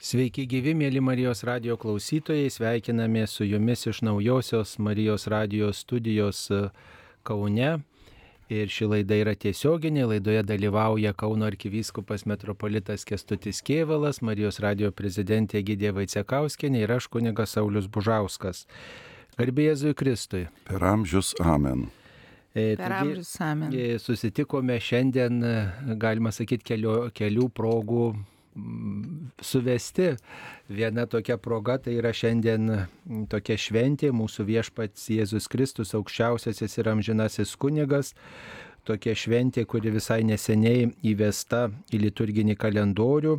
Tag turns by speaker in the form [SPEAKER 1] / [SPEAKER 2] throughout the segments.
[SPEAKER 1] Sveiki gyvi, mėly Marijos radio klausytojai, sveikiname su jumis iš naujosios Marijos radio studijos e, Kaune. Ir ši laida yra tiesioginė, laidoje dalyvauja Kauno arkivyskupas metropolitas Kestutis Kievalas, Marijos radio prezidentė Gidė Vaicekauskinė ir aš kunigas Saulis Bužauskas. Garbė Jėzui Kristui.
[SPEAKER 2] Per amžius amen.
[SPEAKER 3] E, per amžius amen.
[SPEAKER 1] E, susitikome šiandien, galima sakyti, kelių, kelių progų suvesti. Viena tokia proga tai yra šiandien tokia šventė, mūsų viešpats Jėzus Kristus, aukščiausiasis ir amžinasis kunigas. Tokia šventė, kuri visai neseniai įvesta į liturginį kalendorių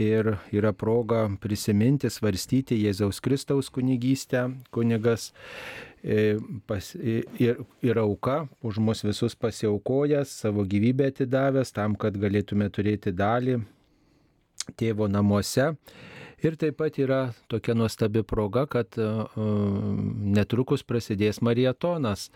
[SPEAKER 1] ir yra proga prisiminti, svarstyti Jėzaus Kristaus kunigystę. Kunigas e, pas, ir, ir auka už mus visus pasiaukojęs, savo gyvybę atidavęs tam, kad galėtume turėti dalį tėvo namuose. Ir taip pat yra tokia nuostabi proga, kad e, e, netrukus prasidės marietonas.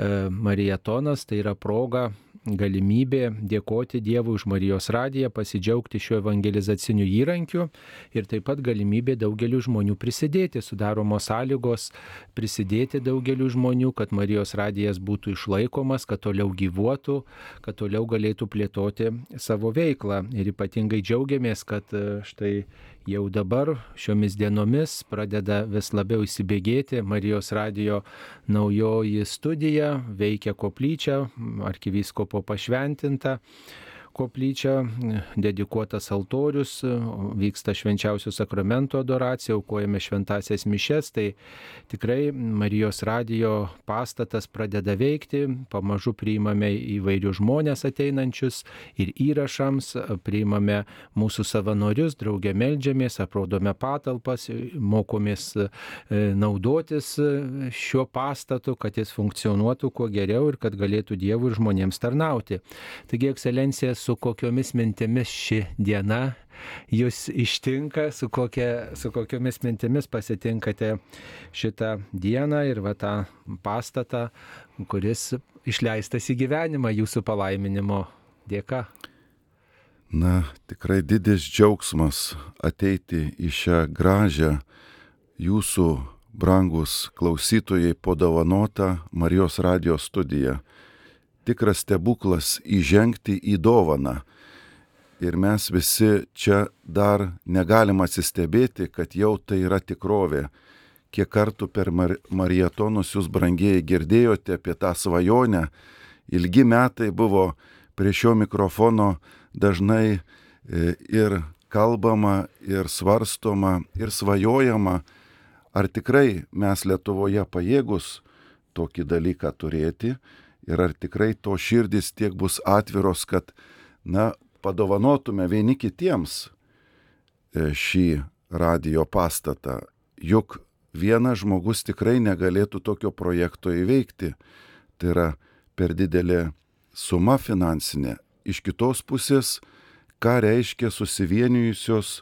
[SPEAKER 1] E, marietonas tai yra proga galimybė dėkoti Dievui už Marijos radiją, pasidžiaugti šiuo evangelizaciniu įrankiu ir taip pat galimybė daugeliu žmonių prisidėti, sudaromos sąlygos prisidėti daugeliu žmonių, kad Marijos radijas būtų išlaikomas, kad toliau gyvuotų, kad toliau galėtų plėtoti savo veiklą. Ir ypatingai džiaugiamės, kad e, štai jau dabar šiomis dienomis pradeda vis labiau įsibėgėti Marijos radijo naujoji studija, veikia koplyčia, arkivyskopo pašventinta koplyčia, dedikuotas altorius, vyksta švenčiausio sakramento adoracija, aukojame šventasias mišes, tai tikrai Marijos radijo pastatas pradeda veikti, pamažu priimame įvairius žmonės ateinančius ir įrašams, priimame mūsų savanorius, draugė melžiamės, aprodome patalpas, mokomės e, naudotis šiuo pastatu, kad jis funkcionuotų kuo geriau ir kad galėtų Dievui ir žmonėms tarnauti. Taigi, ekscelencija, su kokiomis mintimis ši diena jūs ištinka, su, kokia, su kokiomis mintimis pasitinkate šitą dieną ir va tą pastatą, kuris išleistas į gyvenimą jūsų palaiminimo dėka.
[SPEAKER 2] Na, tikrai didis džiaugsmas ateiti į šią gražią jūsų brangus klausytojai podovanotą Marijos radijos studiją tikras stebuklas įžengti į dovaną. Ir mes visi čia dar negalim atsistebėti, kad jau tai yra tikrovė. Kiek kartų per mar marietonus jūs brangieji girdėjote apie tą svajonę. Ilgi metai buvo prie šio mikrofono dažnai e, ir kalbama, ir svarstoma, ir svajojama, ar tikrai mes Lietuvoje pajėgus tokį dalyką turėti ir ar tikrai to širdis tiek bus atviros, kad, na, padovanotume vieni kitiems e, šį radio pastatą. Juk vienas žmogus tikrai negalėtų tokio projekto įveikti. Tai yra per didelė suma finansinė. Iš kitos pusės, ką reiškia susivienijusios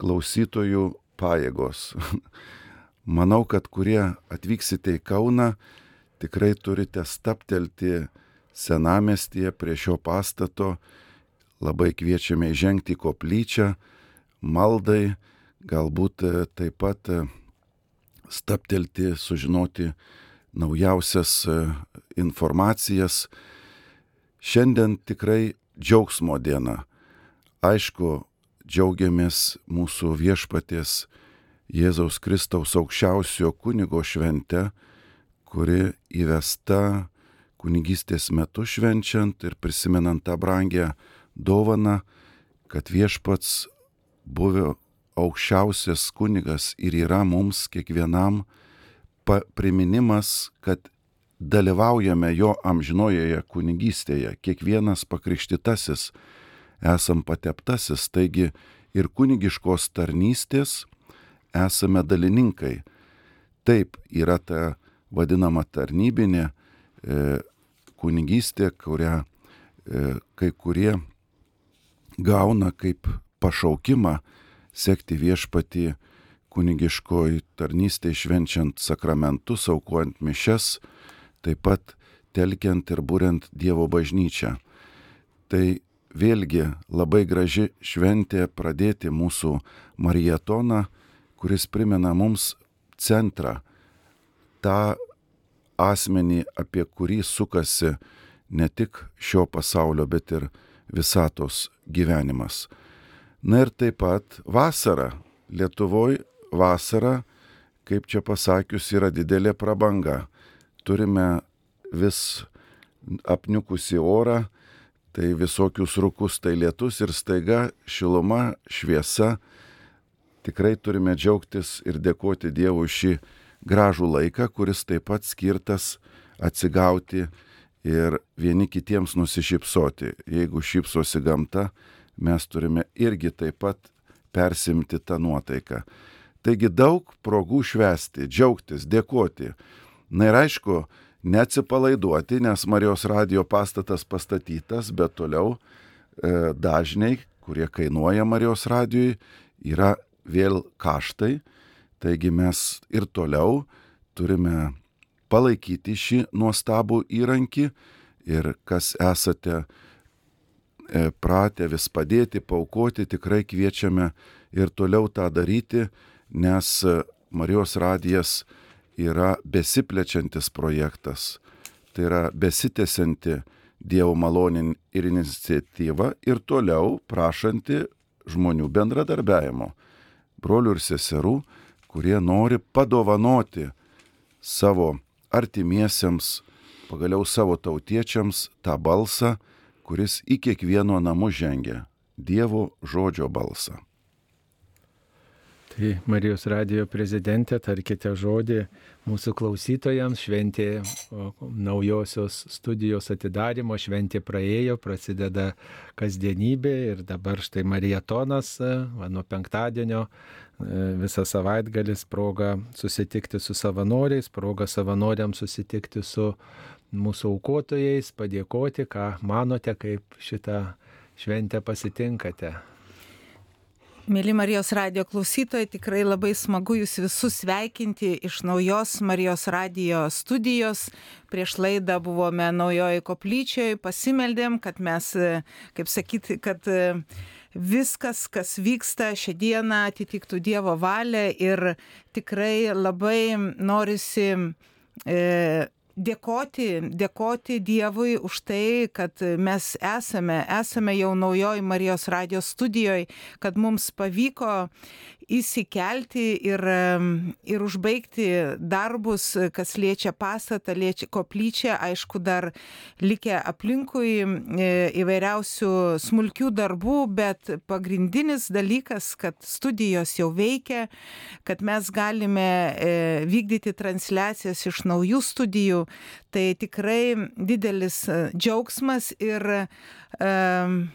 [SPEAKER 2] klausytojų pajėgos. Manau, kad kurie atvyksite į Kauną, tikrai turite staptelti senamestyje prie šio pastato. Labai kviečiame įžengti į koplyčią, maldai, galbūt e, taip pat e, staptelti, sužinoti naujausias e, informacijas. Šiandien tikrai džiaugsmo diena. Aišku, džiaugiamės mūsų viešpaties Jėzaus Kristaus aukščiausio kunigo švente, kuri įvesta kunigystės metu švenčiant ir prisimenant tą brangę dovaną, kad viešpats buvę aukščiausias kunigas ir yra mums kiekvienam priminimas, kad dalyvaujame jo amžinojoje kunigystėje, kiekvienas pakrikštitasis esam pateptasis, taigi ir kunigiškos tarnystės esame dalininkai. Taip yra ta vadinama tarnybinė e, kunigystė, kurią e, kai kurie gauna kaip pašaukimą sekti viešpatį kunigiškoji tarnystė švenčiant sakramentus, aukojant mišes, taip pat telkiant ir būrent Dievo bažnyčią. Tai vėlgi labai graži šventė pradėti mūsų marietoną, kuris primena mums centrą, tą asmenį, apie kurį sukasi ne tik šio pasaulio, bet ir visatos gyvenimas. Na ir taip pat vasara. Lietuvoje vasara, kaip čia pasakius, yra didelė prabanga. Turime vis apniukusi orą, tai visokius rukus, tai lietus ir staiga šiluma, šviesa. Tikrai turime džiaugtis ir dėkoti Dievui šį gražų laiką, kuris taip pat skirtas atsigauti ir vieni kitiems nusišypsoti. Jeigu šypsosi gamta, mes turime irgi taip pat persimti tą nuotaiką. Taigi daug progų švesti, džiaugtis, dėkoti. Na ir aišku, neatsipalaiduoti, nes Marijos radio pastatas pastatytas, bet toliau e, dažniai, kurie kainuoja Marijos radijui, yra vėl kaštai. Taigi mes ir toliau turime palaikyti šį nuostabų įrankį ir kas esate e, pratę vis padėti, paukoti, tikrai kviečiame ir toliau tą daryti, nes Marijos radijas yra besiplečiantis projektas, tai yra besitėsianti Dievo malonin ir iniciatyva ir toliau prašanti žmonių bendradarbiajimo, brolių ir seserų, kurie nori padovanoti savo artimiesiems, pagaliau savo tautiečiams tą balsą, kuris į kiekvieno namų žengia - Dievo žodžio balsą.
[SPEAKER 1] Tai Marijos radijo prezidentė, tarkite žodį mūsų klausytojams, šventė naujosios studijos atidarimo, šventė praėjo, prasideda kasdienybė ir dabar štai marietonas, nuo penktadienio visą savaitgalis proga susitikti su savanoriais, proga savanoriams susitikti su mūsų aukotojais, padėkoti, ką manote, kaip šitą šventę pasitinkate.
[SPEAKER 3] Mėly Marijos radio klausytojai, tikrai labai smagu Jūs visus sveikinti iš naujos Marijos radio studijos. Prieš laidą buvome naujoje koplyčioje, pasimeldėm, kad mes, kaip sakyti, kad viskas, kas vyksta šią dieną, atitiktų Dievo valią ir tikrai labai norisi e, dėkoti, dėkoti Dievui už tai, kad mes esame, esame jau naujoji Marijos radijos studijoje, kad mums pavyko įsikelti ir, ir užbaigti darbus, kas liečia pastatą, liečia koplyčią, aišku, dar likę aplinkui e, įvairiausių smulkių darbų, bet pagrindinis dalykas, kad studijos jau veikia, kad mes galime e, vykdyti transliacijas iš naujų studijų, tai tikrai didelis e, džiaugsmas ir um,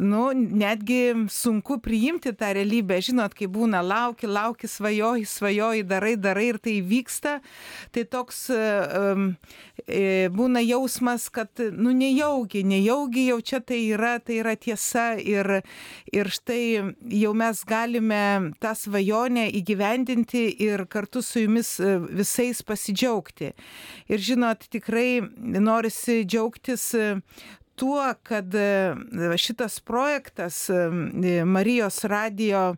[SPEAKER 3] nu, netgi sunku priimti tą realybę. Žinot, kai būna lauki, lauki, svajoji, svajoji, darai, darai ir tai vyksta, tai toks um, būna jausmas, kad, nu, nejaugi, nejaugi jau čia tai yra, tai yra tiesa ir, ir štai jau mes galime tą svajonę įgyvendinti ir kartu su jumis e, visais pasidžiaugti. Ir žinot, tikrai norisi džiaugtis tuo, kad e, šitas projektas e, Marijos radio,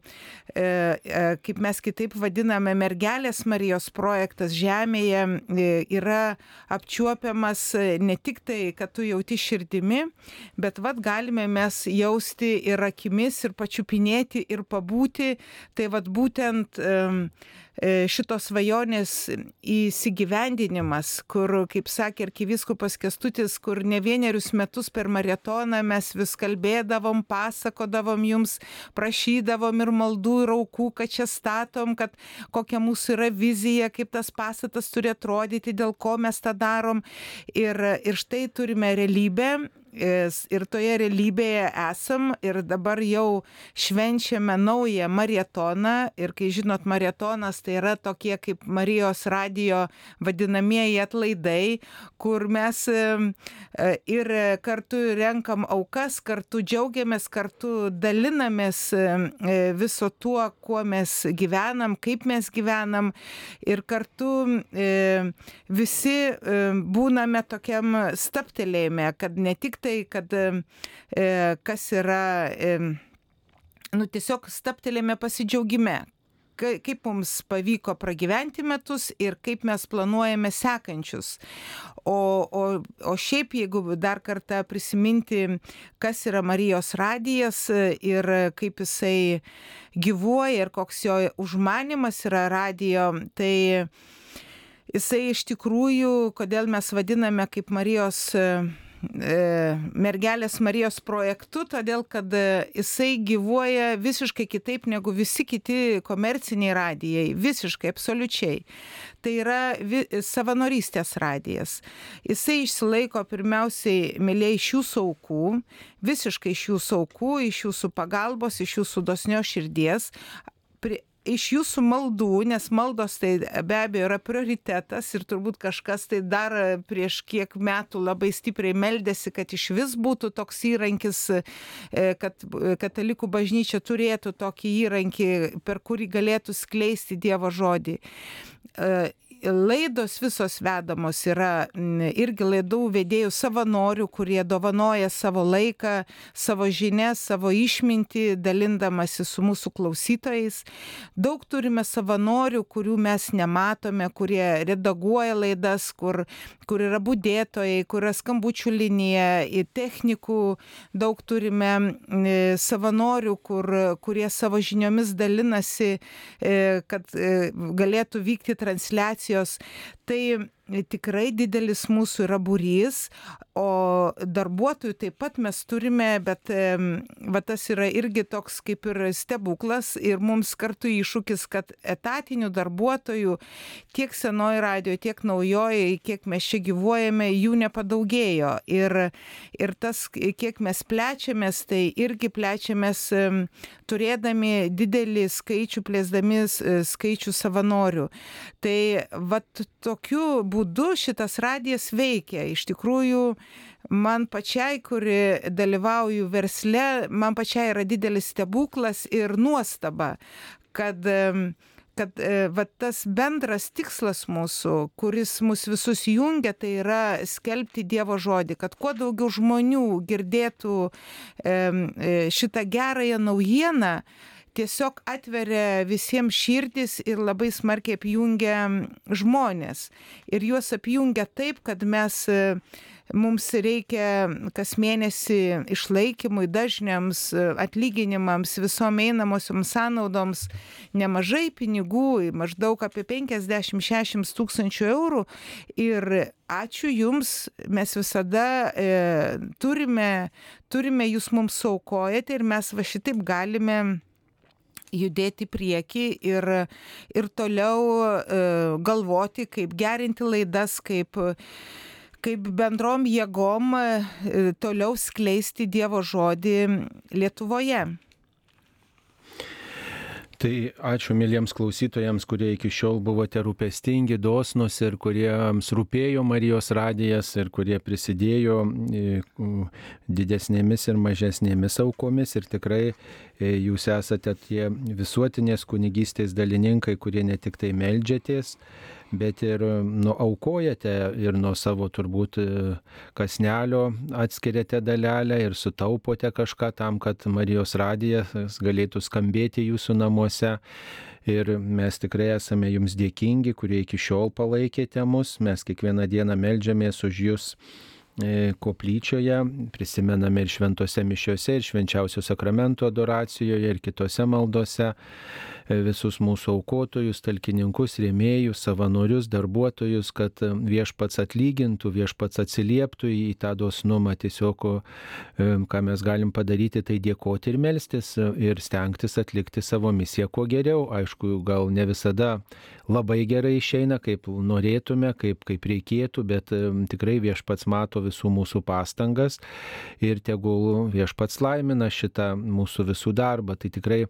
[SPEAKER 3] e, kaip mes kitaip vadiname, mergelės Marijos projektas Žemėje yra apčiuopiamas ne tik tai, kad tu jauti širdimi, bet vad galime mes jausti ir akimis, ir pačiupinėti, ir pabūti. Tai vad būtent E, šitos svajonės įsigyvendinimas, kur, kaip sakė arkiviskupas Kestutis, kur ne vienerius metus per maratoną mes vis kalbėdavom, pasakodavom jums, prašydavom ir maldų, ir aukų, kad čia statom, kad kokia mūsų yra vizija, kaip tas pastatas turi atrodyti, dėl ko mes tą darom. Ir, ir štai turime realybę, ir toje realybėje esam ir dabar jau švenčiame naują marietoną. Ir kai žinot marietonas tai yra tokie kaip Marijos radio vadinamieji atlaidai, kur mes e, ir kartu renkam aukas, kartu džiaugiamės, kartu dalinamės e, viso tuo, kuo mes gyvenam, kaip mes gyvenam. Ir kartu visi būname tokiam staptelėjime, kad ne tik tai, kad kas yra, nu tiesiog staptelėme pasidžiaugime, kaip mums pavyko pragyventi metus ir kaip mes planuojame sekančius. O, o, o šiaip, jeigu dar kartą prisiminti, kas yra Marijos radijas ir kaip jisai gyvuoja ir koks jo užmanimas yra radijo, tai jisai iš tikrųjų, kodėl mes vadiname kaip Marijos E, mergelės Marijos projektu, todėl kad e, jisai gyvuoja visiškai kitaip negu visi kiti komerciniai radijai, visiškai, absoliučiai. Tai yra vi, savanorystės radijas. Jisai išsilaiko pirmiausiai, mėlyje, iš jūsų aukų, visiškai iš jūsų aukų, iš jūsų pagalbos, iš jūsų dosnio širdies iš jūsų maldų, nes maldos tai be abejo yra prioritetas ir turbūt kažkas tai dar prieš kiek metų labai stipriai meldėsi, kad iš vis būtų toks įrankis, e, kad katalikų bažnyčia turėtų tokį įrankį, per kurį galėtų skleisti Dievo žodį. E, laidos visos vedamos yra irgi laidų vedėjų savanorių, kurie dovanoja savo laiką, savo žinias, savo išmintį, dalindamasi su mūsų klausytojais. Daug turime savanorių, kurių mes nematome, kurie redaguoja laidas, kur, kur yra būdėtojai, kur yra skambučių linija, technikų, daug turime savanorių, kur, kurie savo žiniomis dalinasi, e, kad e, galėtų vykti transliacija organizacijos. Tai tikrai didelis mūsų yra būrys, o darbuotojų taip pat mes turime, bet va, tas yra irgi toks kaip ir stebuklas ir mums kartu iššūkis, kad etatinių darbuotojų tiek senoji radio, tiek naujoji, kiek mes čia gyvuojame, jų nepadaugėjo. Ir, ir tas, kiek mes plečiamės, tai irgi plečiamės turėdami didelį skaičių, plėsdami skaičių savanorių. Tai va tokiu būdu šitas radijas veikia. Iš tikrųjų, man pačiai, kuri dalyvauju versle, man pačiai yra didelis stebuklas ir nuostaba, kad kad va, tas bendras tikslas mūsų, kuris mus visus jungia, tai yra skelbti Dievo žodį, kad kuo daugiau žmonių girdėtų e, šitą gerąją naujieną, tiesiog atveria visiems širdis ir labai smarkiai apjungia žmonės. Ir juos apjungia taip, kad mes mums reikia kas mėnesį išlaikymui, dažniams atlyginimams, visom einamosioms sąnaudoms nemažai pinigų, maždaug apie 50-60 tūkstančių eurų. Ir ačiū Jums, mes visada e, turime, turime Jūs mums saukojate ir mes va šitaip galime judėti prieki ir, ir toliau e, galvoti, kaip gerinti laidas, kaip kaip bendrom jėgom e, toliau skleisti Dievo žodį Lietuvoje.
[SPEAKER 1] Tai ačiū mėlyms klausytojams, kurie iki šiol buvote rūpestingi, dosnus ir kuriems rūpėjo Marijos radijas ir kurie prisidėjo e, didesnėmis ir mažesnėmis aukomis. Ir tikrai e, jūs esate tie visuotinės kunigystės dalininkai, kurie ne tik tai melžiatės, bet ir nuaukojate ir nuo savo turbūt e, kasnelio atskiriate dalelę ir sutaupote kažką tam, kad Marijos radijas galėtų skambėti jūsų namuose. Ir mes tikrai esame jums dėkingi, kurie iki šiol palaikėte mus. Mes kiekvieną dieną melžiamės už jūs e, koplyčioje, prisimename ir šventose mišiuose, ir švenčiausio sakramento adoracijoje, ir kitose maldose visus mūsų aukotojus, talkininkus, rėmėjus, savanorius, darbuotojus, kad viešpats atlygintų, viešpats atsilieptų į tą dosnumą. Tiesiog, ką mes galim padaryti, tai dėkoti ir melstis ir stengtis atlikti savo misiją kuo geriau. Aišku, gal ne visada labai gerai išeina, kaip norėtume, kaip, kaip reikėtų, bet tikrai viešpats mato visų mūsų pastangas ir tegul viešpats laimina šitą mūsų visų darbą. Tai tikrai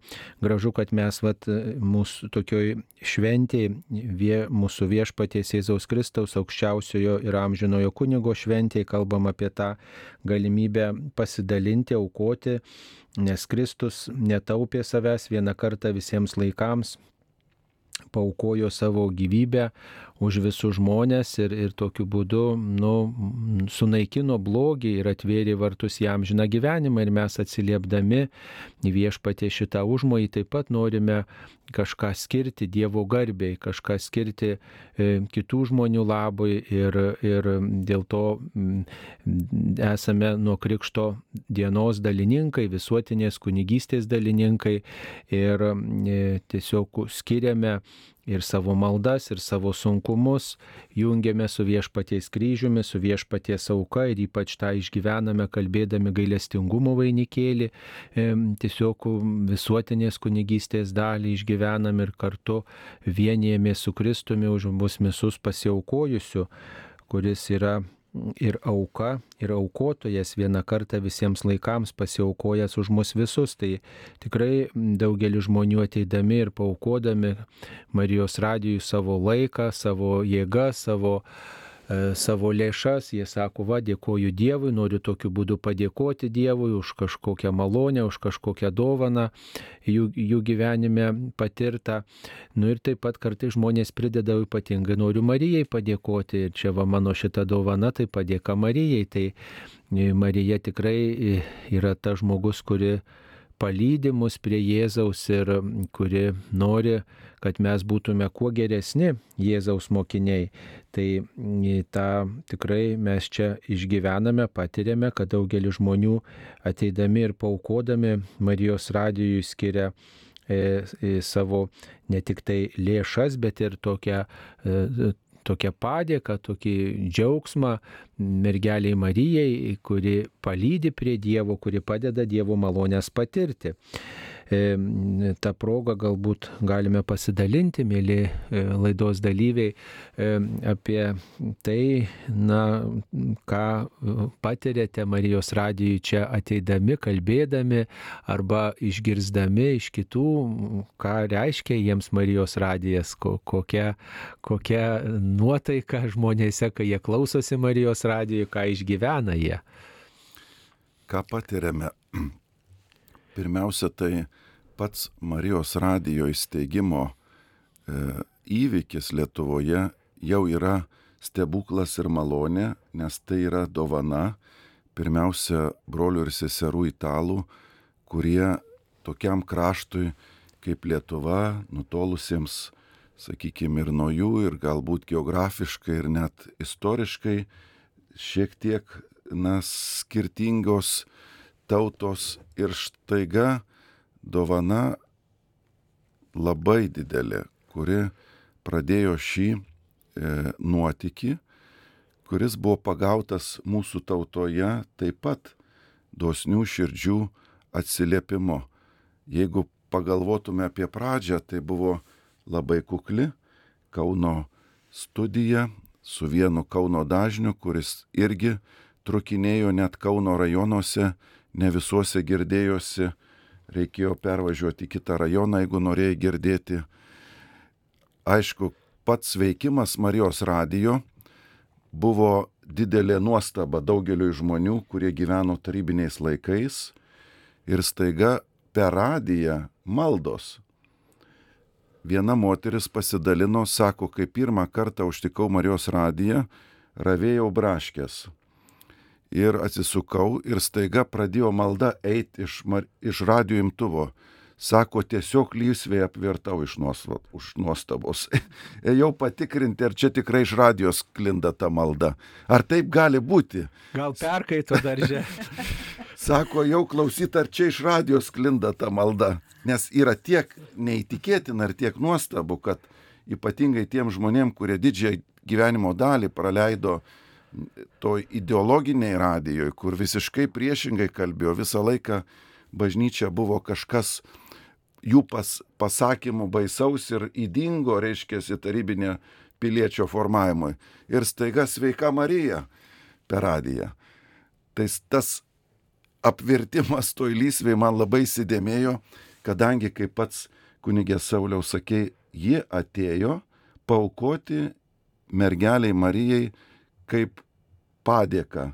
[SPEAKER 1] gražu, kad mes vat, mūsų tokioj šventėje, vie, mūsų viešpaties Jėzaus Kristaus aukščiausiojo ir amžinojo kunigo šventėje kalbam apie tą galimybę pasidalinti, aukoti, nes Kristus netaupė savęs vieną kartą visiems laikams paukojo savo gyvybę už visus žmonės ir, ir tokiu būdu nu, sunaikino blogį ir atvėrė vartus jam žiną gyvenimą ir mes atsiliepdami viešpatė šitą užmojį taip pat norime kažką skirti Dievo garbiai, kažką skirti e, kitų žmonių labui ir, ir dėl to m, esame nuo Krikšto dienos dalininkai, visuotinės kunigystės dalininkai ir e, tiesiog skiriame ir savo maldas, ir savo sunkumus jungiame su viešpaties kryžiumi, su viešpaties auka ir ypač tą išgyvename kalbėdami gailestingumo vainikėlį, tiesiog visuotinės kunigystės dalį išgyvename ir kartu vienijame su Kristumi už mus visus pasiaukojusiu, kuris yra ir auka, ir aukotojas vieną kartą visiems laikams pasiaukojęs už mus visus. Tai tikrai daugelis žmonių ateidami ir paukodami Marijos radijui savo laiką, savo jėgą, savo E, savo lėšas, jie sako, va, dėkoju Dievui, noriu tokiu būdu padėkoti Dievui už kažkokią malonę, už kažkokią dovaną jų, jų gyvenime patirtą. Nu ir taip pat kartai žmonės prideda ypatingai, noriu Marijai padėkoti ir čia va mano šita dovana, tai padėka Marijai. Tai e, Marija tikrai e, yra ta žmogus, kuri palydi mus prie Jėzaus ir kuri nori kad mes būtume kuo geresni Jėzaus mokiniai. Tai tą tikrai mes čia išgyvename, patiriame, kad daugelis žmonių ateidami ir paukodami Marijos radijui skiria e, e, savo ne tik tai lėšas, bet ir tokią e, tokią padėką, tokį džiaugsmą mergeliai Marijai, kuri palydi prie Dievo, kuri padeda Dievo malonės patirti tą progą galbūt galime pasidalinti, mėly e, laidos dalyviai, apie tai, na, ką patirėte Marijos radijui čia ateidami, kalbėdami arba išgirzdami iš kitų, ką reiškia jiems Marijos radijas, kokia, kokia nuotaika žmonėse, kai jie klausosi Marijos radijui, ką išgyvena jie.
[SPEAKER 2] Ką patiriame Pirmiausia, tai pats Marijos radijo įsteigimo e, įvykis Lietuvoje jau yra stebuklas ir malonė, nes tai yra dovana pirmiausia brolių ir seserų italų, kurie tokiam kraštui kaip Lietuva, nutolusiems, sakykime, ir nuo jų, ir galbūt geografiškai, ir net istoriškai, šiek tiek, na, skirtingos tautos. Ir štaiga dovana labai didelė, kuri pradėjo šį e, nuotykį, kuris buvo pagautas mūsų tautoje taip pat dosnių širdžių atsiliepimo. Jeigu pagalvotume apie pradžią, tai buvo labai kukli Kauno studija su vienu Kauno dažniu, kuris irgi trukinėjo net Kauno rajonuose, ne visuose girdėjosi reikėjo pervažiuoti į kitą rajoną, jeigu norėjai girdėti. Aišku, pats veikimas Marijos radijo buvo didelė nuostaba daugeliu žmonių, kurie gyveno tarybiniais laikais ir staiga per radiją maldos. Viena moteris pasidalino, sako, kai pirmą kartą užtikau Marijos radiją, ravėjau braškės ir atsisukau ir staiga pradėjo malda eiti iš, iš radio imtuvo. Sako, tiesiog lysvėje apvirtau iš nuostabos. Ejau patikrinti, ar čia tikrai iš radijos klinda ta malda. Ar taip gali būti?
[SPEAKER 1] Gal perkaito daržė.
[SPEAKER 2] Sako, jau klausyt, ar čia iš radijos klinda ta malda. Nes yra tiek neįtikėtina ir tiek nuostabu, kad ypatingai tiem žmonėm, kurie didžiąją gyvenimo dalį praleido uh, toj ideologiniai radijoje, kur visiškai priešingai kalbėjo, visą laiką bažnyčia buvo kažkas jų pas, pasakymų baisaus ir įdingo, reiškia, tarybinė piliečio formavimui. Ir staiga sveika Marija per radiją. Tai tas apvirtimas toj lysvėj man labai įsidėmėjo, kadangi, kaip pats kunigė Sauliaus sakė, ji atėjo paukoti mergeliai Marijai kaip padėka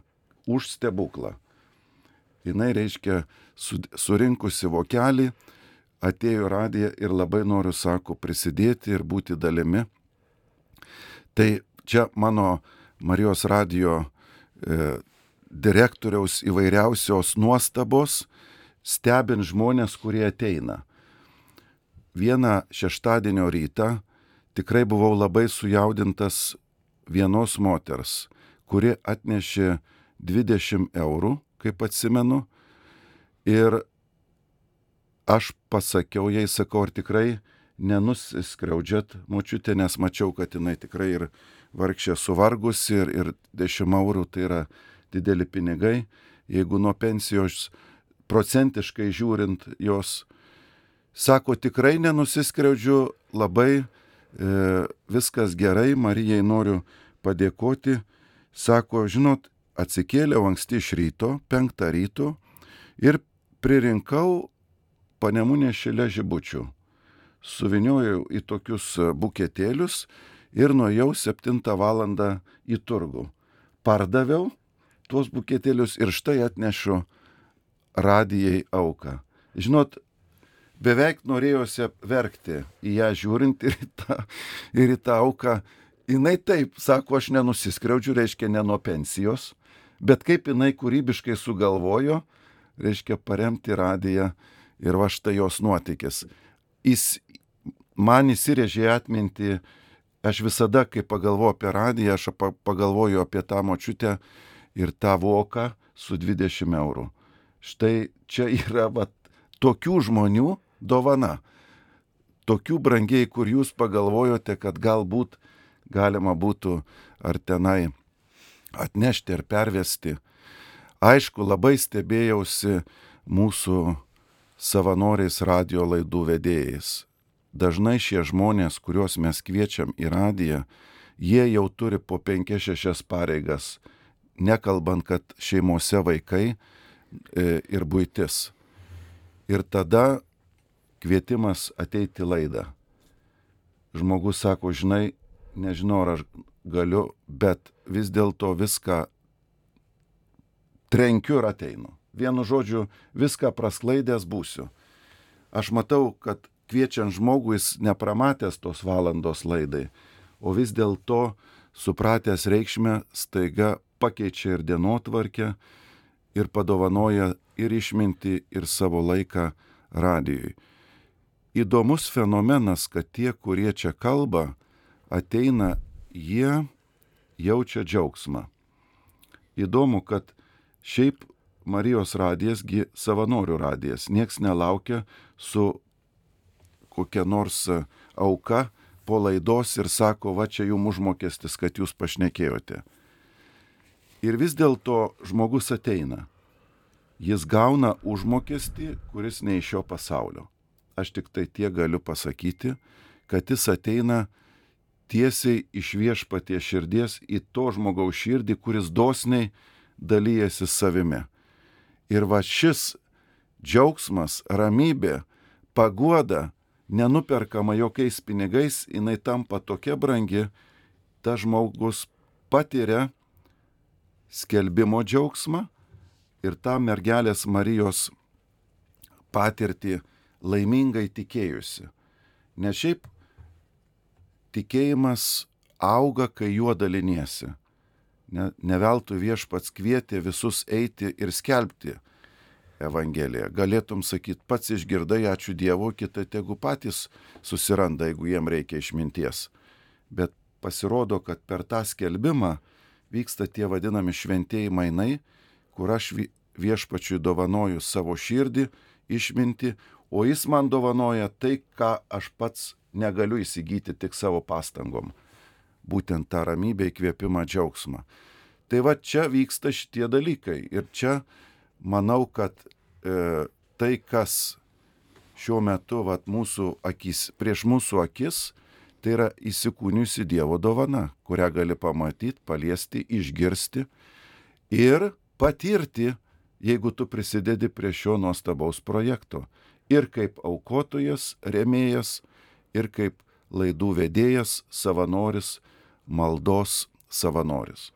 [SPEAKER 2] už stebuklą. Jis reiškia surinkusi vokelį, atėjo radiją ir labai noriu, sako, prisidėti ir būti dalimi. Tai čia mano Marijos radijo e, direktoriaus įvairiausios nuostabos, stebint žmonės, kurie ateina. Vieną šeštadienio rytą tikrai buvau labai sujaudintas vienos moters, kuri atnešė 20 eurų, kaip atsimenu, ir aš pasakiau jai, sakau, ar tikrai nenusiskriaudžiat močiutė, nes mačiau, kad jinai tikrai ir vargšė suvargusi ir, ir 10 eurų tai yra dideli pinigai, jeigu nuo pensijos procentiškai žiūrint jos, sako, tikrai nenusiskriaudžiu, labai viskas gerai, Marijai noriu padėkoti, sako, žinot, atsikėliau anksti iš ryto, penktą ryto ir pririnkau panemunė šilė žibučių. Suviniojau į tokius buketėlius ir nuėjau 7 val. į turgų. Pardaviau tuos buketėlius ir štai atnešu radijai auką. Žinot, beveik norėjosi verkti į ją žiūrint ir į tą, ir į tą auką. Jis taip, sako, aš nenusiskriaudžiu, reiškia ne nuo pensijos, bet kaip jinai kūrybiškai sugalvojo, reiškia paremti radiją ir va štai jos nuotykis. Jis man įsirėžė atminti, aš visada, kai pagalvoju apie radiją, aš pagalvoju apie tą močiutę ir tą voką su 20 eurų. Štai čia yra va, tokių žmonių dovana. Tokių brangiai, kur jūs pagalvojote, kad galbūt galima būtų ar tenai atnešti ar pervesti. Aišku, labai stebėjausi mūsų savanoriais radio laidų vedėjais. Dažnai šie žmonės, kuriuos mes kviečiam į radiją, jie jau turi po 5-6 pareigas, nekalbant, kad šeimose vaikai e, ir būtis. Ir tada kvietimas ateiti laidą. Žmogus sako, žinai, nežinau, ar aš galiu, bet vis dėlto viską trenkiu ir ateinu vienu žodžiu, viską prasklaidęs būsiu. Aš matau, kad kviečiant žmogų jis nepramatęs tos valandos laidai, o vis dėlto supratęs reikšmę staiga pakeičia ir dienotvarkę ir padovanoja ir išminti, ir savo laiką radijui. Įdomus fenomenas, kad tie, kurie čia kalba, ateina, jie jaučia džiaugsmą. Įdomu, kad šiaip Marijos radijasgi savanorių radijas. Niekas nelaukia su kokia nors auka po laidos ir sako, va čia jums užmokestis, kad jūs pašnekėjote. Ir vis dėlto žmogus ateina. Jis gauna užmokestį, kuris ne iš šio pasaulio. Aš tik tai tie galiu pasakyti, kad jis ateina tiesiai iš viešpatie širdies į to žmogaus širdį, kuris dosniai dalyjasi savimi. Ir va šis džiaugsmas, ramybė, paguoda, nenuperkama jokiais pinigais, jinai tampa tokia brangi, ta žmogus patiria skelbimo džiaugsmą ir tą mergelės Marijos patirtį laimingai tikėjusi. Ne šiaip tikėjimas auga, kai juo daliniesi. Ne, ne veltui viešpats kvietė visus eiti ir skelbti Evangeliją. Galėtum sakyti, pats išgirdai, ačiū Dievu, kitai tegu patys susiranda, jeigu jiem reikia išminties. Bet pasirodo, kad per tą skelbimą vyksta tie vadinami šventieji mainai, kur aš viešpačiui dovanoju savo širdį, išminti, o jis man dovanoja tai, ką aš pats negaliu įsigyti tik savo pastangom būtent tą ramybę, įkvėpimą, džiaugsmą. Tai va čia vyksta šitie dalykai. Ir čia manau, kad e, tai, kas šiuo metu vat, mūsų akis, prieš mūsų akis, tai yra įsikūniusi Dievo dovana, kurią gali pamatyti, paliesti, išgirsti ir patirti, jeigu tu prisidedi prie šio nuostabaus projekto. Ir kaip aukotojas, remėjas, ir kaip laidų vedėjas, savanoris, maldos savanoris.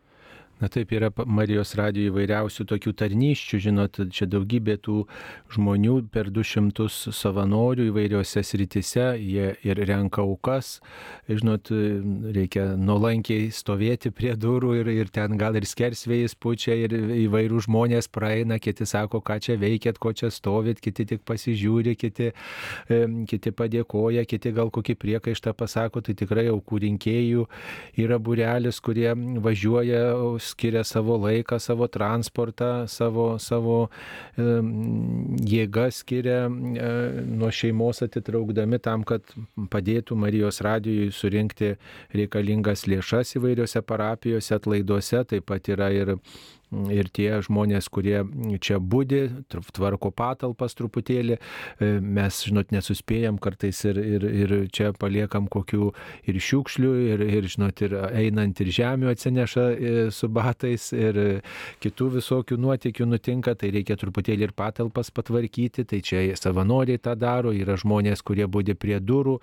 [SPEAKER 1] Na taip yra Marijos radijo įvairiausių tokių tarnyščių, žinot, čia daugybė tų žmonių per 200 savanorių įvairiose sritise, jie ir renka aukas, žinot, reikia nuolankiai stovėti prie durų ir, ir ten gal ir skersvėjais pučia ir įvairių žmonės praeina, kiti sako, ką čia veikėt, ko čia stovit, kiti tik pasižiūri, kiti, kiti padėkoja, kiti gal kokį priekaištą pasako, tai tikrai aukų rinkėjų yra burelis, kurie važiuoja skiria savo laiką, savo transportą, savo, savo e, jėgą skiria e, nuo šeimos atitraukdami tam, kad padėtų Marijos radijui surinkti reikalingas lėšas įvairiose parapijose, atlaiduose, taip pat yra ir ir tie žmonės, kurie čia būdi, tvarko patalpas truputėlį, e, mes, žinot, nesuspėjam kartais ir, ir, ir čia paliekam kokių ir šiukšlių, ir, ir, žinot, ir einant ir žemių atsineša e, su batais, ir kitų visokių nuotikių nutinka, tai reikia truputėlį ir patalpas patvarkyti, tai čia savanoriai tą daro, yra žmonės, kurie būdi prie durų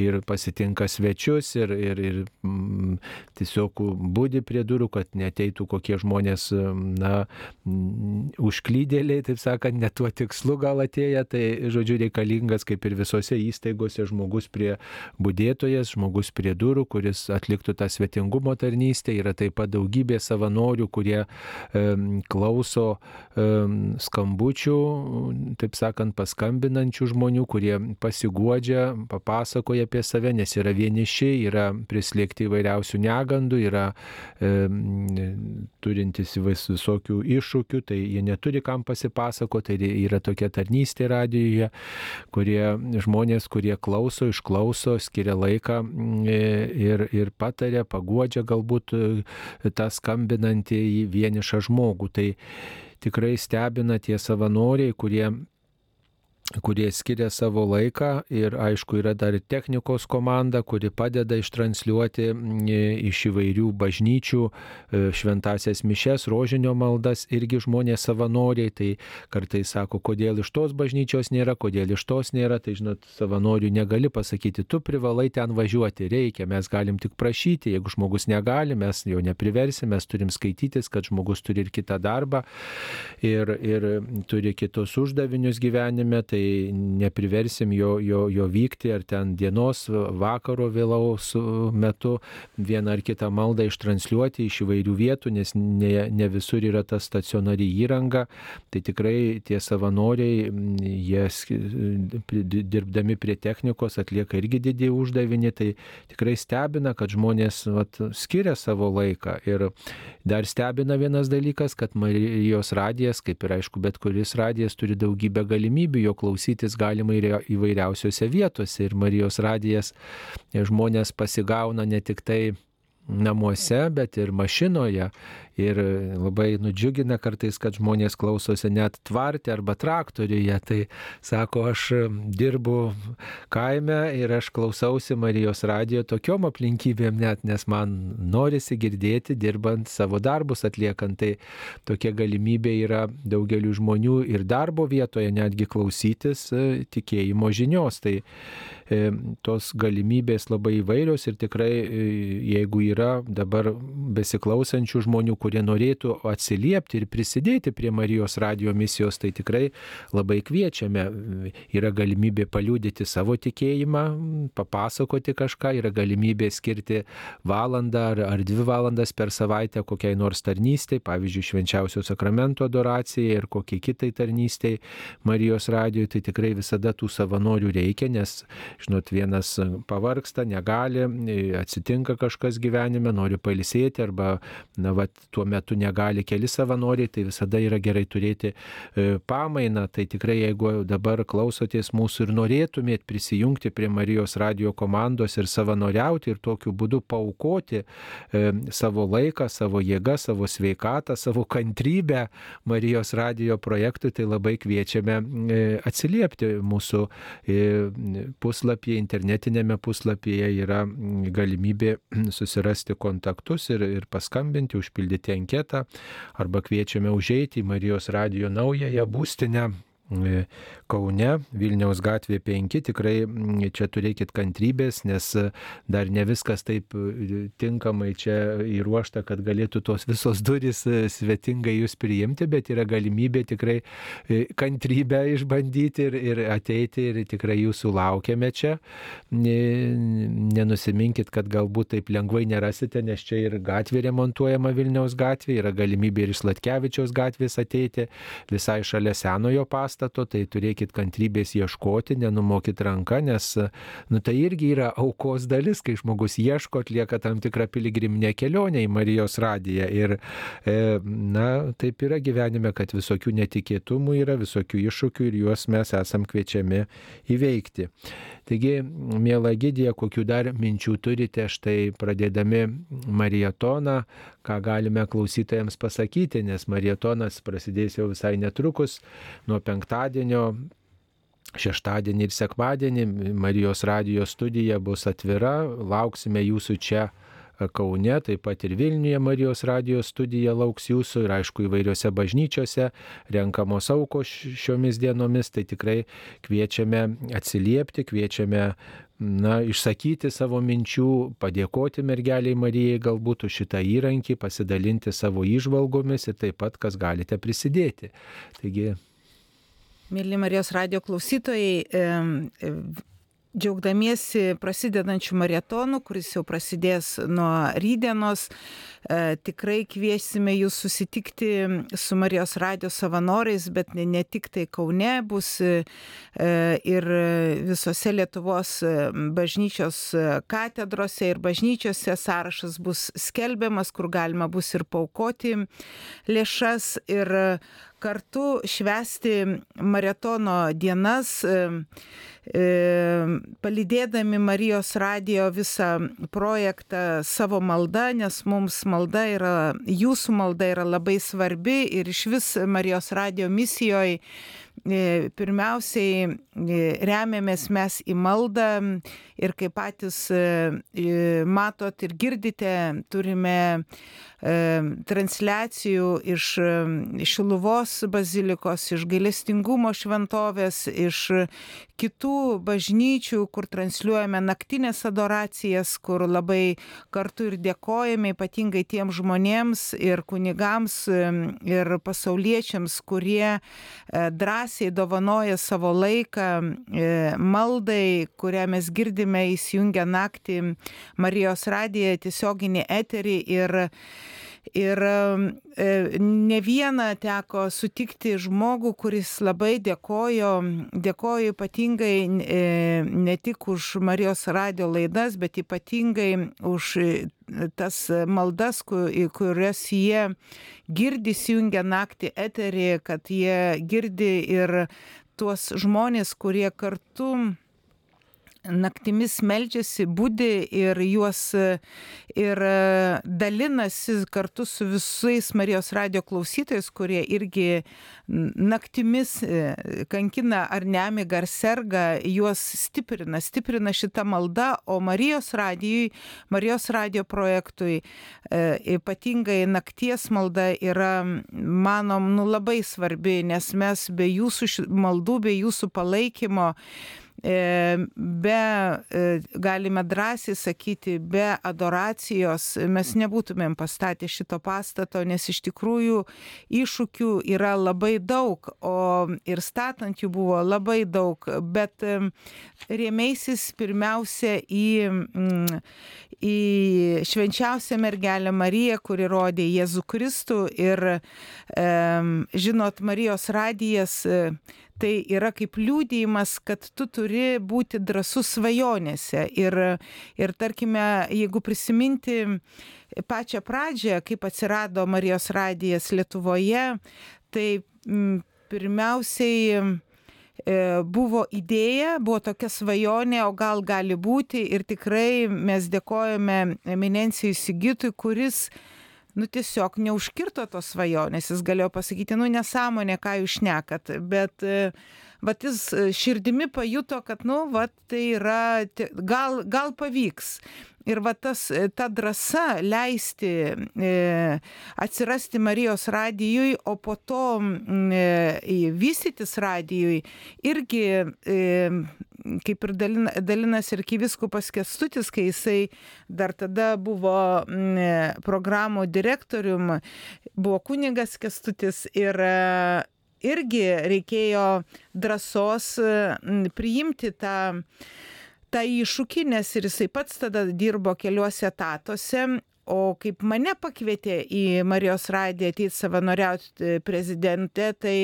[SPEAKER 1] ir pasitinka svečius ir, ir, ir mm, tiesiog būdi prie durų, kad neteitų kokie žmonės na, užklydėliai, taip sakant, ne tuo tikslu gal atėję, tai žodžiu reikalingas kaip ir visose įstaigose žmogus prie būdėtojas, žmogus prie durų, kuris atliktų tą svetingumo tarnystę. Yra taip pat daugybė savanorių, kurie um, klauso um, skambučių, taip sakant, paskambinančių žmonių, kurie pasiguodžia, papasakoja apie save, nes yra vieniši, yra prislėgti įvairiausių negandų, yra um, turintys įvairių visokių iššūkių, tai jie neturi kam pasipasakoti, tai yra tokia tarnystė radijoje, kurie žmonės, kurie klauso, išklauso, skiria laiką mm, ir, ir patarė, paguodžia galbūt e, tą skambinantį į vienišą žmogų. Tai tikrai stebina tie savanoriai, kurie kurie skiria savo laiką ir aišku yra dar technikos komanda, kuri padeda ištranšiuoti iš įvairių bažnyčių e, šventasias mišes, rožinio maldas, irgi žmonės savanoriai, tai kartais sako, kodėl iš tos bažnyčios nėra, kodėl iš tos nėra, tai žinot, savanorių negali pasakyti, tu privalai ten važiuoti, reikia, mes galim tik prašyti, jeigu žmogus negali, mes jo nepriversime, mes turim skaitytis, kad žmogus turi ir kitą darbą ir, ir turi kitus uždavinius gyvenime, tai nepriversim jo, jo, jo vykti ar ten dienos, vakaro vėlaus metu vieną ar kitą maldą ištranšiuoti iš įvairių vietų, nes ne, ne visur yra ta stacionari įranga. Tai tikrai tie savanoriai, jie dirbdami prie technikos atlieka irgi didį uždavinį, tai tikrai stebina, kad žmonės vat, skiria savo laiką. Ir dar stebina vienas dalykas, kad Marijos radijas, kaip ir aišku, bet kuris radijas turi daugybę galimybių jo klausytis galima ir įvairiausiose vietose. Ir Marijos radijas žmonės pasigauna ne tik tai namuose, bet ir mašinoje. Ir labai nudžiugina kartais, kad žmonės klausosi net tvartė arba traktoriuje. Tai sako, aš dirbu kaime ir aš klausausi Marijos radijo tokiom aplinkybėm net, nes man norisi girdėti dirbant savo darbus atliekant. Tai tokia galimybė yra daugeliu žmonių ir darbo vietoje netgi klausytis e, tikėjimo žinios. Tai e, tos galimybės labai įvairios ir tikrai e, jeigu yra dabar besiklausančių žmonių, kurie norėtų atsiliepti ir prisidėti prie Marijos radio misijos, tai tikrai labai kviečiame. Yra galimybė paliūdyti savo tikėjimą, papasakoti kažką, yra galimybė skirti valandą ar, ar dvi valandas per savaitę kokiai nors tarnystei, pavyzdžiui, švenčiausio sakramento adoracijai ir kokiai kitai tarnystei Marijos radijoje, tai tikrai visada tų savanorių reikia, nes, žinot, vienas pavarksta, negali, atsitinka kažkas gyvenime, nori palisėti arba, na, va, tuo metu negali keli savanoriai, tai visada yra gerai turėti e, pamainą. Tai tikrai jeigu dabar klausotės mūsų ir norėtumėt prisijungti prie Marijos radio komandos ir savanoriauti ir tokiu būdu paukoti e, savo laiką, savo jėgą, savo sveikatą, savo kantrybę Marijos radio projektui, tai labai kviečiame e, atsiliepti mūsų puslapyje, internetinėme puslapyje yra galimybė susirasti kontaktus ir, ir paskambinti, užpildyti užpildyti anketą arba kviečiame užeiti į Marijos radijo naująją būstinę Kaune, Vilniaus gatvė 5. Tikrai čia turėkit kantrybės, nes dar ne viskas taip tinkamai čia įruošta, kad galėtų tos visos durys svetingai jūs priimti, bet yra galimybė tikrai kantrybę išbandyti ir, ir ateiti ir tikrai jūsų laukiame čia. Nenusiminkit, kad galbūt taip lengvai nerasite, nes čia ir gatvė remontuojama Vilniaus gatvė, yra galimybė ir iš Latkevičiaus gatvės ateiti visai šalia senojo pastato, tai turėkit kantrybės ieškoti, nenumokit ranką, nes nu, tai irgi yra aukos dalis, kai žmogus ieško, atlieka tam tikrą piligriminę kelionę į Marijos radiją. Ir e, na, taip yra gyvenime, kad visokių netikėtumų yra, visokių iššūkių ir juos mes esam kviečiami įveikti. Taigi, mėla gydija, kokiu dar minčių turite štai pradėdami marietoną, ką galime klausytojams pasakyti, nes marietonas prasidės jau visai netrukus nuo penktadienio šeštadienį ir sekmadienį. Marijos radijos studija bus atvira, lauksime jūsų čia Kaune, taip pat ir Vilniuje Marijos radijos studija lauks jūsų ir aišku įvairiose bažnyčiose renkamos aukos šiomis dienomis, tai tikrai kviečiame atsiliepti, kviečiame na, išsakyti savo minčių, padėkoti mergeliai Marijai galbūt už šitą įrankį, pasidalinti savo išvalgomis ir taip pat, kas galite prisidėti. Taigi.
[SPEAKER 3] Mėly Marijos radio klausytojai, džiaugdamiesi prasidedančių maratoną, kuris jau prasidės nuo rydienos, e, tikrai kviesime jūs susitikti su Marijos radio savanoriais, bet ne, ne tik tai Kaune bus e, ir visose Lietuvos bažnyčios katedrose ir bažnyčiose sąrašas bus skelbiamas, kur galima bus ir paukoti lėšas ir kartu švesti maratono dienas. E, E, palydėdami Marijos radijo visą projektą savo maldą, nes mums malda yra, jūsų malda yra labai svarbi ir iš vis Marijos radijo misijoje pirmiausiai e, remiamės mes į maldą ir kaip patys matot ir girdite, turime transliacijų iš Šiluvos bazilikos, iš gailestingumo šventovės, iš kitų bažnyčių, kur transliuojame naktinės adoracijas, kur labai kartu ir dėkojame ypatingai tiem žmonėms ir kunigams ir pasauliečiams, kurie e, drąsiai dovanoja savo laiką e, maldai, kurią mes girdime įsijungę naktį Marijos radiją tiesioginį eterį ir Ir e, ne vieną teko sutikti žmogų, kuris labai dėkojo, dėkojo ypatingai e, ne tik už Marijos radio laidas, bet ypatingai už tas maldas, kurias jie girdi, įjungia naktį eterį, kad jie girdi ir tuos žmonės, kurie kartu naktimis meldžiasi, būdi ir juos ir dalinasi kartu su visais Marijos radio klausytojais, kurie irgi naktimis e, kankina ar nemiga ar serga, juos stiprina, stiprina šitą maldą, o Marijos radijui, Marijos radio projektui e, ypatingai nakties malda yra, manom, nu, labai svarbi, nes mes be jūsų maldų, be jūsų palaikymo, E, be, e, galime drąsiai sakyti, be adoracijos mes nebūtumėm pastatę šito pastato, nes iš tikrųjų iššūkių yra labai daug, o ir statant jų buvo labai daug, bet e, rėmėsis pirmiausia į, į švenčiausią mergelę Mariją, kuri rodė Jėzų Kristų ir žinot, Marijos radijas tai yra kaip liūdėjimas, kad tu turi būti drasus svajonėse. Ir, ir tarkime, jeigu prisiminti pačią pradžią, kaip atsirado Marijos radijas Lietuvoje, tai m, pirmiausiai e, buvo idėja, buvo tokia svajonė, o gal gali būti. Ir tikrai mes dėkojame eminencijai Sigitui, kuris nu tiesiog neužkirto tos svajonės, jis galėjo pasakyti, nu nesąmonė, ką jūs šnekat, bet e, vat jis e, širdimi pajuto, kad, nu, vat tai yra, gal, gal pavyks. Ir va tas, e, ta drąsa leisti e, atsirasti Marijos radijui, o po to e, vystytis radijui, irgi e, kaip ir dalina, dalinas ir kiviskupas Kestutis, kai jisai dar tada buvo e, programų direktorium, buvo kunigas Kestutis ir e, irgi reikėjo drąsos priimti tą tą iššūkį, nes ir jisai pats tada dirbo keliuose etatuose. O kaip mane pakvietė į Marijos radiją ateiti savanoriauti prezidente, tai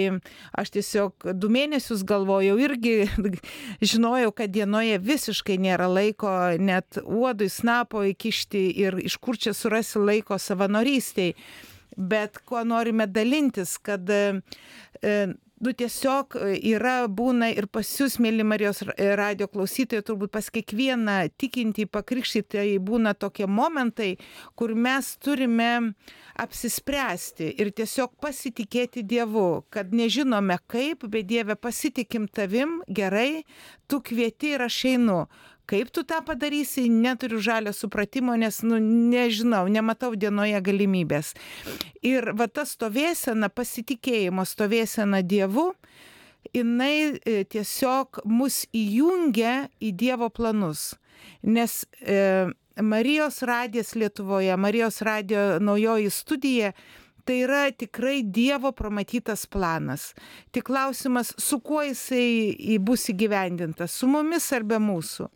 [SPEAKER 3] aš tiesiog du mėnesius galvojau irgi, žinojau, kad dienoje visiškai nėra laiko net uodui snapo įkišti ir iš kur čia surasi laiko savanorystiai. Bet kuo norime dalintis, kad nu tiesiog e, yra, būna ir pas jūs, mėly Marijos radio klausytojai, turbūt pas kiekvieną tikintį pakrikštytai būna tokie momentai, kur mes turime apsispręsti ir tiesiog pasitikėti Dievu, kad nežinome kaip, bet Dieve pasitikim tavim, gerai, tu kvieti ir aš einu. Kaip tu tą padarysi, neturiu žalio supratimo, nes, nu, nežinau, nematau dienoje galimybės. Ir va ta stovėsena, pasitikėjimo stovėsena Dievu, jinai e, tiesiog mus įjungia į Dievo planus. Nes e, Marijos radijas Lietuvoje, Marijos radijo naujoji studija, tai yra tikrai Dievo pramatytas planas. Tik klausimas, su kuo jisai bus įgyvendintas, su mumis ar be mūsų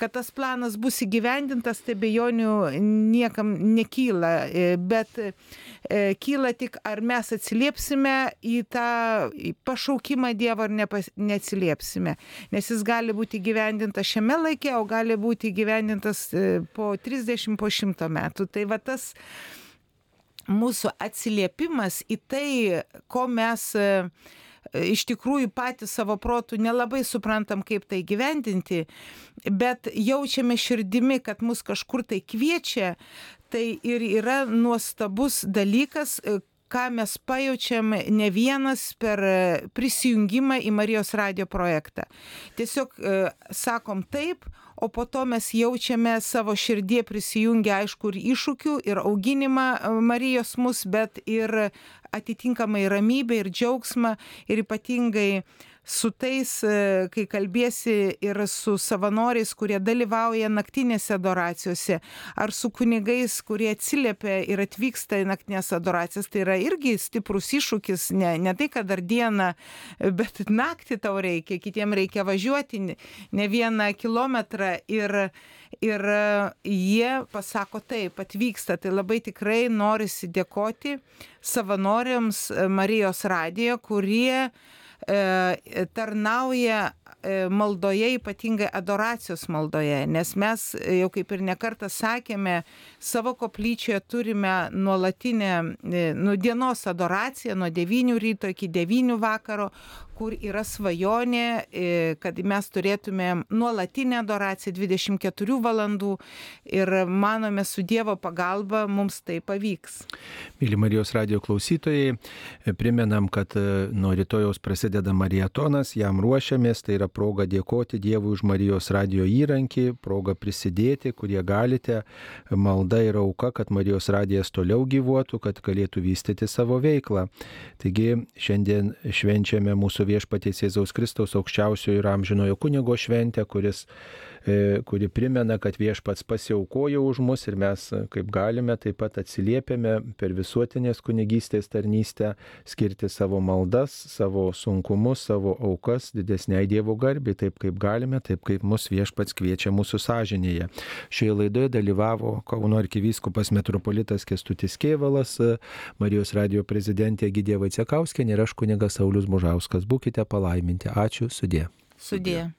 [SPEAKER 3] kad tas planas bus įgyvendintas, tai bejonių niekam nekyla, e, bet e, kyla tik, ar mes atsiliepsime į tą pašaukimą Dievo ar nepas, neatsiliepsime. Nes jis gali būti įgyvendintas šiame laike, o gali būti įgyvendintas e, po 30, po 100 metų. Tai va tas mūsų atsiliepimas į tai, ko mes iš tikrųjų patys savo protų nelabai suprantam, kaip tai gyvendinti, bet jaučiame širdimi, kad mus kažkur tai kviečia, tai ir yra nuostabus dalykas, ką mes pajaučiam ne vienas per prisijungimą į Marijos radio projektą. Tiesiog e, sakom taip, o po to mes jaučiame savo širdie prisijungę, aišku, ir iššūkių, ir auginimą e, Marijos mus, bet ir atitinkamai ramybę ir džiaugsmą ir ypatingai su tais, e, kai kalbėsi ir su savanoriais, kurie dalyvauja naktinėse adoracijose, ar su kunigais, kurie atsiliepia ir atvyksta į naktinės adoracijas, tai yra irgi stiprus iššūkis, ne, ne tai, kad dar dieną, bet naktį tau reikia, kitiems reikia važiuoti ne vieną kilometrą ir ir e, jie pasako taip, atvyksta. Tai labai tikrai norisi dėkoti savanoriams e, Marijos radijo, kurie tarnauja e, maldoje, ypatingai adoracijos maldoje, nes mes jau kaip ir nekartą sakėme, savo koplyčioje turime nuolatinę nu, dienos adoraciją nuo 9 ryto iki 9 vakaro, kur yra svajonė, e, kad mes turėtumėm nuolatinę adoraciją 24 valandų ir manome su Dievo pagalba mums tai pavyks.
[SPEAKER 1] Mėly Marijos radio klausytojai, e, primenam, kad e, nuo rytojaus prasideda marietonas, jam ruošiamės, tai yra proga dėkoti Dievui už Marijos radio įrankį, proga prisidėti, kurie galite, malda ir auka, kad Marijos radijas toliau gyvuotų, kad galėtų vystyti savo veiklą. Taigi šiandien švenčiame mūsų viešpaties Jėzaus Kristaus aukščiausiojo ir amžinojo kunigo šventę, kuris kuri primena, kad viešpats pasiaukojo už mus ir mes kaip galime taip pat atsiliepiame per visuotinės kunigystės tarnystę skirti savo maldas, savo sunkumus, savo aukas didesniai Dievo garbiai, taip kaip galime, taip kaip mus viešpats kviečia mūsų sąžinėje. Šioje laidoje dalyvavo Kauno arkivyskupas metropolitas Kestutis Kievalas, Marijos radio prezidentė Gidė Vaicekauskė ir aš kunigas Saulis Mužauskas. Būkite palaiminti. Ačiū, sudė.
[SPEAKER 3] Sudė.